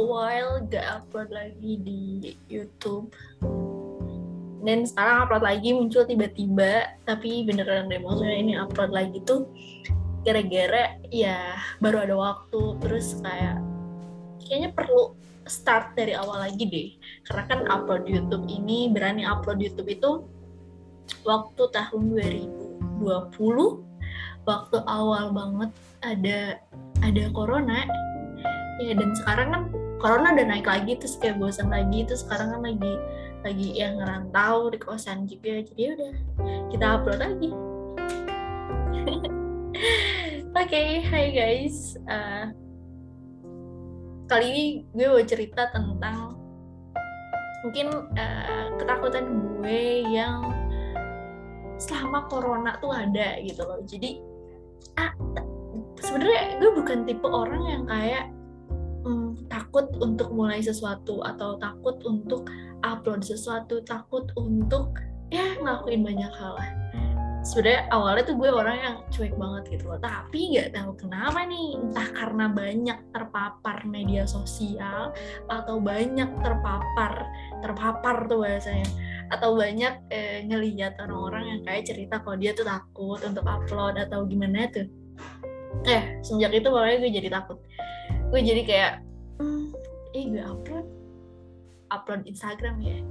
a while gak upload lagi di YouTube. Dan sekarang upload lagi muncul tiba-tiba tapi beneran deh maksudnya ini upload lagi tuh gara-gara ya baru ada waktu. Terus kayak kayaknya perlu start dari awal lagi deh. Karena kan upload YouTube ini berani upload YouTube itu waktu tahun 2020 waktu awal banget ada ada corona. Ya dan sekarang kan corona udah naik lagi terus kayak bosan lagi terus sekarang kan lagi lagi yang ngerantau di kosan juga jadi ya udah kita upload lagi. Oke okay, hai guys. Uh, kali ini gue mau cerita tentang mungkin uh, ketakutan gue yang selama corona tuh ada gitu loh. Jadi ah, sebenarnya gue bukan tipe orang yang kayak hmm, takut untuk mulai sesuatu atau takut untuk upload sesuatu takut untuk ya ngelakuin banyak hal lah. Sebenarnya awalnya tuh gue orang yang cuek banget gitu loh tapi nggak tahu kenapa nih entah karena banyak terpapar media sosial atau banyak terpapar terpapar tuh bahasanya atau banyak eh, ngelihat orang-orang yang kayak cerita kalau dia tuh takut untuk upload atau gimana tuh. Eh sejak itu pokoknya gue jadi takut gue jadi kayak hmm, eh gue upload upload Instagram ya.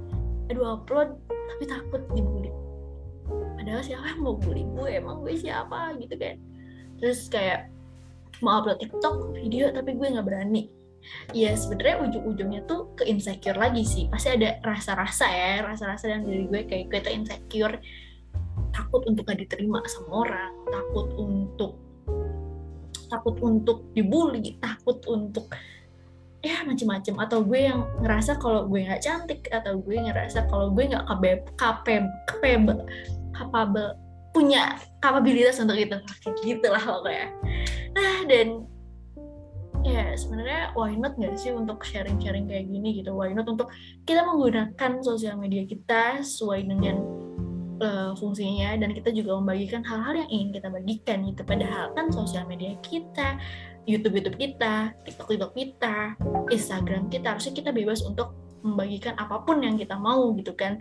Aduh upload tapi takut dibully. Padahal siapa yang mau bully gue emang gue siapa? Gitu kan. Terus kayak mau upload TikTok video tapi gue nggak berani. Ya sebenarnya ujung-ujungnya tuh ke insecure lagi sih. Pasti ada rasa-rasa ya rasa-rasa yang dari gue kayak gue tuh insecure takut untuk gak diterima sama orang takut untuk takut untuk dibully takut untuk ya macem-macem. Atau gue yang ngerasa kalau gue nggak cantik atau gue ngerasa kalau gue nggak kapab kapab kapable kapable punya kapabilitas untuk itu. Kayak gitu lah pokoknya. Nah dan ya sebenarnya why not nggak sih untuk sharing-sharing kayak gini gitu? Why not untuk kita menggunakan sosial media kita sesuai dengan uh, fungsinya dan kita juga membagikan hal-hal yang ingin kita bagikan gitu. Padahal kan sosial media kita YouTube YouTube kita, TikTok TikTok kita, Instagram kita harusnya kita bebas untuk membagikan apa pun yang kita mau gitu kan.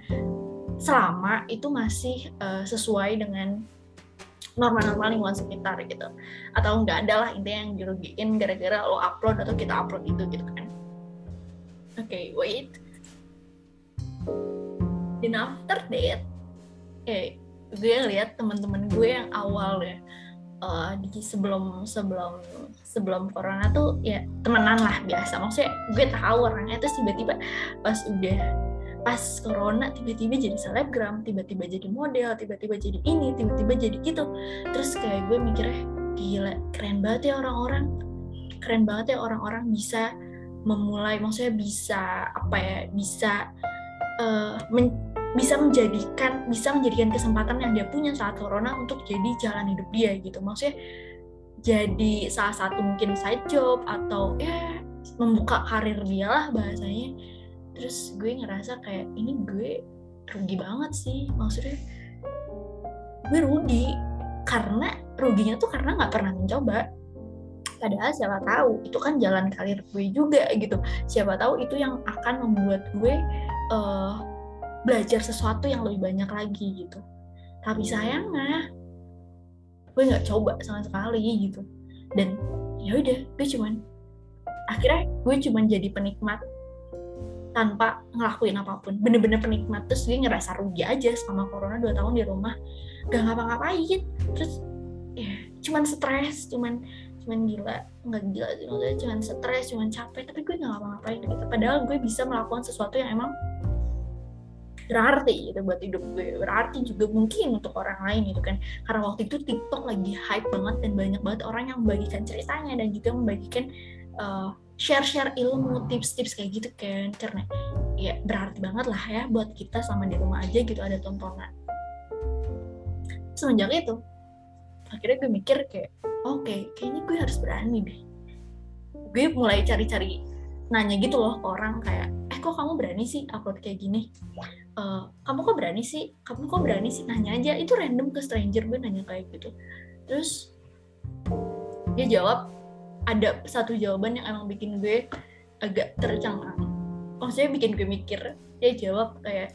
Selama itu masih uh, sesuai dengan norma-norma lingkungan sekitar gitu. Atau nggak ada lah intinya yang dirugiin gara-gara lo upload atau kita upload itu gitu kan. Oke okay, wait. Dan after that eh gue ngeliat teman-teman gue yang awal ya uh, di sebelum sebelum sebelum corona tuh ya temenan lah biasa. Maksudnya gue tahu orangnya terus tiba-tiba pas udah pas corona tiba-tiba jadi selebgram tiba-tiba jadi model tiba-tiba jadi ini tiba-tiba jadi gitu. Terus kayak gue mikirnya gila keren banget ya orang-orang. Keren banget ya orang-orang bisa memulai maksudnya bisa apa ya bisa uh, men bisa menjadikan bisa menjadikan kesempatan yang dia punya saat corona untuk jadi jalan hidup dia gitu. Maksudnya jadi salah satu mungkin side job atau ya membuka karir dia lah bahasanya. Terus gue ngerasa kayak ini gue rugi banget sih. Maksudnya gue rugi karena ruginya tuh karena nggak pernah mencoba. Padahal siapa tahu itu kan jalan karir gue juga gitu. Siapa tahu itu yang akan membuat gue uh, belajar sesuatu yang lebih banyak lagi gitu. Tapi sayangnya gue nggak coba sama sekali gitu. Dan ya udah gue cuman akhirnya gue cuman jadi penikmat tanpa ngelakuin apa pun. Bener-bener penikmat terus gue ngerasa rugi aja sama corona dua tahun di rumah. Gak ngapa-ngapain. Terus ya cuman stres cuman cuman gila nggak gila sih maksudnya. Cuman stres cuman capek tapi gue nggak ngapa-ngapain gitu. Padahal gue bisa melakukan sesuatu yang emang berarti gitu buat hidup gue. Berarti juga mungkin untuk orang lain gitu kan. Karena waktu itu TikTok lagi hype banget dan banyak banget orang yang membagikan ceritanya dan juga membagikan uh, share-share ilmu tips-tips kayak gitu kan. Karena ya berarti banget lah ya buat kita sama di rumah aja gitu ada tontonan. Semenjak itu akhirnya gue mikir kayak oke okay, kayaknya gue harus berani deh. Gue mulai cari-cari nanya gitu loh ke orang kayak eh kok kamu berani sih upload kayak gini? Uh, kamu kok berani sih? Kamu kok berani sih nanya aja? Itu random ke stranger gue nanya kayak gitu. Terus dia jawab ada satu jawaban yang emang bikin gue agak tercengang. Maksudnya bikin gue mikir dia jawab kayak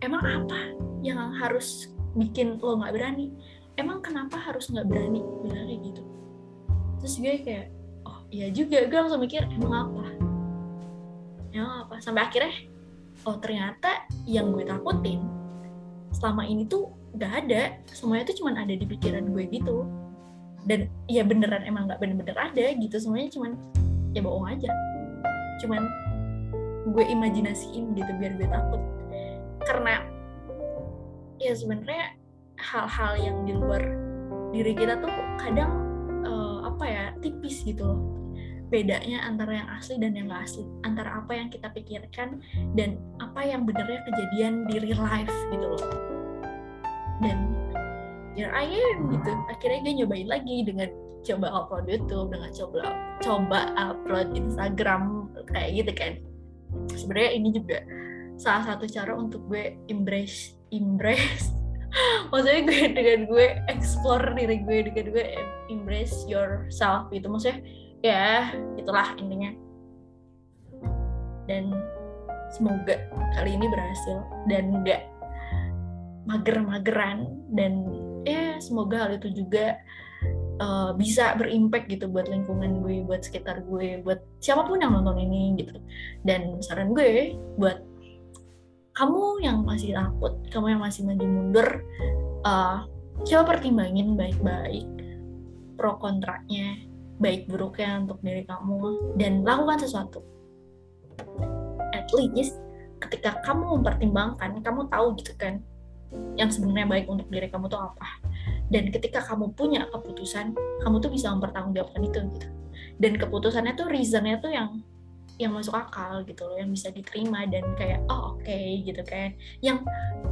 emang apa yang harus bikin lo nggak berani? Emang kenapa harus nggak berani? Bilang kayak gitu. Terus gue kayak oh iya juga. Gue langsung mikir emang apa emang apa? Sampai akhirnya oh ternyata yang gue takutin selama ini tuh gak ada. Semuanya tuh cuma ada di pikiran gue gitu. Dan ya beneran emang nggak bener-bener ada gitu. Semuanya cuman ya bohong aja. Cuman gue imajinasiin gitu biar gue takut. Karena ya sebenarnya hal-hal yang di luar diri kita tuh kadang uh, apa ya tipis gitu loh bedanya antara yang asli dan yang gak asli? Antara apa yang kita pikirkan dan apa yang benernya kejadian di real life gitu loh. Dan here I am gitu. Akhirnya gue nyobain lagi dengan coba upload YouTube dengan coba coba upload Instagram kayak gitu kan. Sebenarnya ini juga salah satu cara untuk gue embrace embrace. Maksudnya gue dengan gue explore diri gue dengan gue embrace yourself gitu. Maksudnya ya itulah intinya dan semoga kali ini berhasil dan enggak mager-mageran dan ya semoga hal itu juga uh, bisa berimpact gitu buat lingkungan gue, buat sekitar gue, buat siapa pun yang nonton ini gitu. Dan saran gue buat kamu yang masih takut, kamu yang masih maju mundur, uh, coba pertimbangin baik-baik pro kontranya, baik buruknya untuk diri kamu. Dan lakukan sesuatu. At least ketika kamu mempertimbangkan, kamu tahu gitu kan yang sebenarnya baik untuk diri kamu tuh apa. Dan ketika kamu punya keputusan kamu tuh bisa mempertanggungjawabkan itu gitu. Dan keputusannya tuh reasonnya tuh yang yang masuk akal gitu loh yang bisa diterima dan kayak oh oke okay, gitu kan. Yang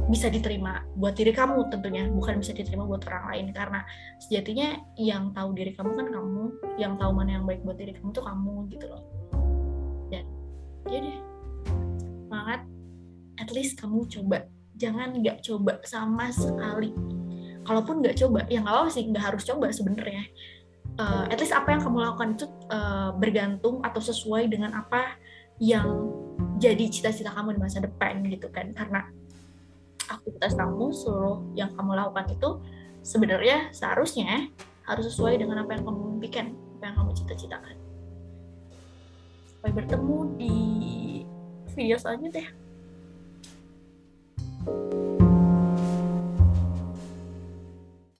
bisa diterima buat diri kamu tentunya bukan bisa diterima buat orang lain. Karena sejatinya yang tahu diri kamu kan kamu yang tahu mana yang baik buat diri kamu tuh kamu gitu loh. Dan ya deh semangat. At least kamu coba. Jangan nggak coba sama sekali. Kalaupun nggak coba ya nggak apa sih nggak harus coba sebenarnya uh, at least apa yang kamu lakukan itu uh, bergantung atau sesuai dengan apa yang jadi cita-cita kamu di masa depan gitu kan. Karena aktivitas kamu seluruh yang kamu lakukan itu sebenarnya seharusnya harus sesuai dengan apa yang kamu impikan apa yang kamu cita-citakan. Sampai bertemu di video selanjutnya